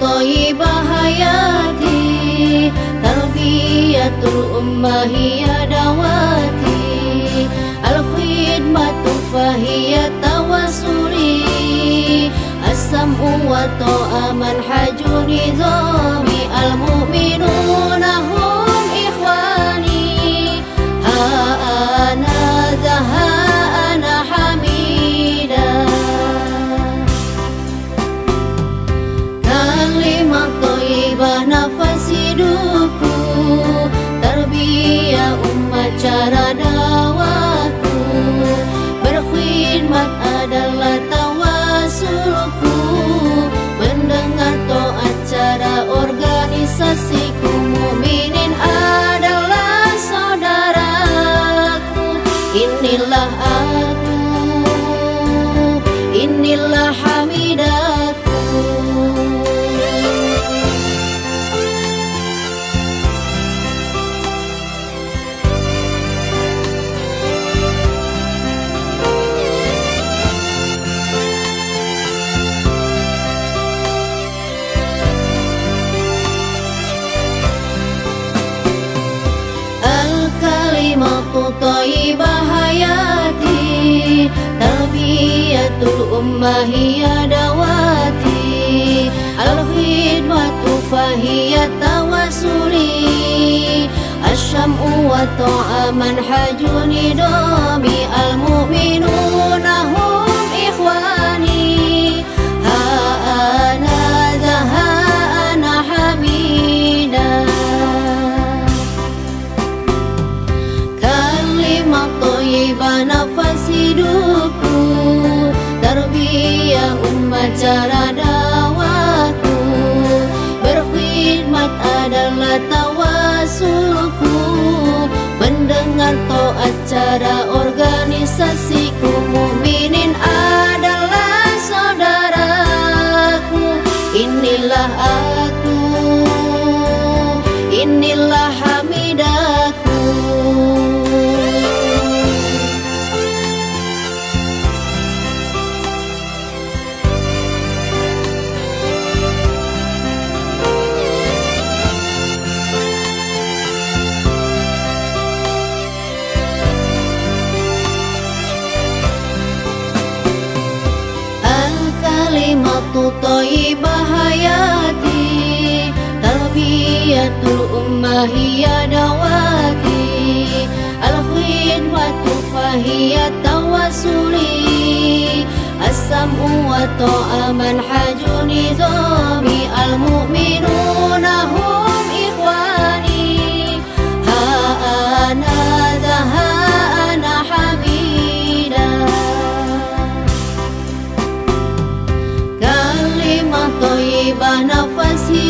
طيب حياتي تربية الأمة هي دواتي الخدمة فهي توسلي السمع والطاعة منهج نظامي المؤمنون هم إخواني ها أنا hidupku Terbiya umat cara dawaku Berkhidmat adalah tawasulku Mendengar to'at cara organisasiku Muminin adalah saudaraku Inilah aku ثم هي دواتي الخدمة فهي توسلي الشمع والطاعة منهج نظامي المؤمنون هم إخواني ها أنا ذا ها أنا حميدا كلمة طيبة نفسي دون acara dawatku Berkhidmat adalah tawasulku Mendengar to acara organisasiku Muminin ada طيب حياتي تربية الأمة هي نواتي الخدمة فهي التوسل السمع والطعام منحج نظامي المؤمنون هم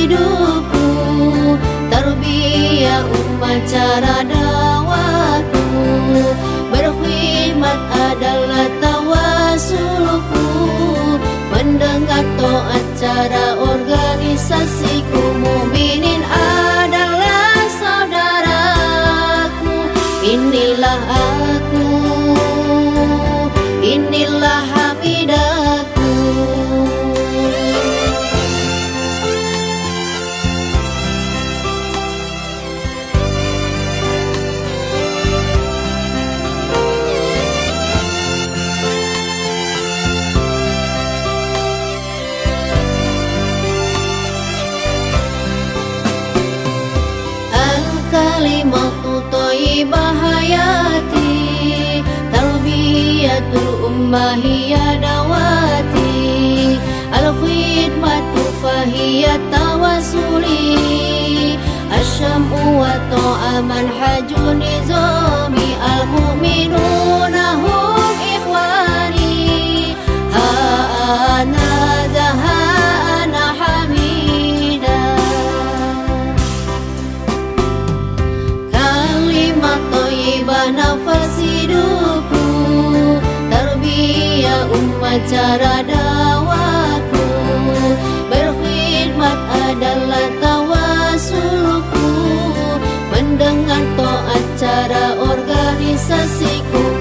hidupku Tarbiyah umat cara dawatku Berkhidmat adalah tawasulku Mendengar toat cara organisasiku Muminin adalah saudaraku Inilah aku كلمة طيبة حياتي تربية الأمة هي دواتي الخدمة فهي الشمع نظامي المؤمنون هم nafas Tarbiyah umat cara dawaku Berkhidmat adalah tawasulku Mendengar toat cara organisasiku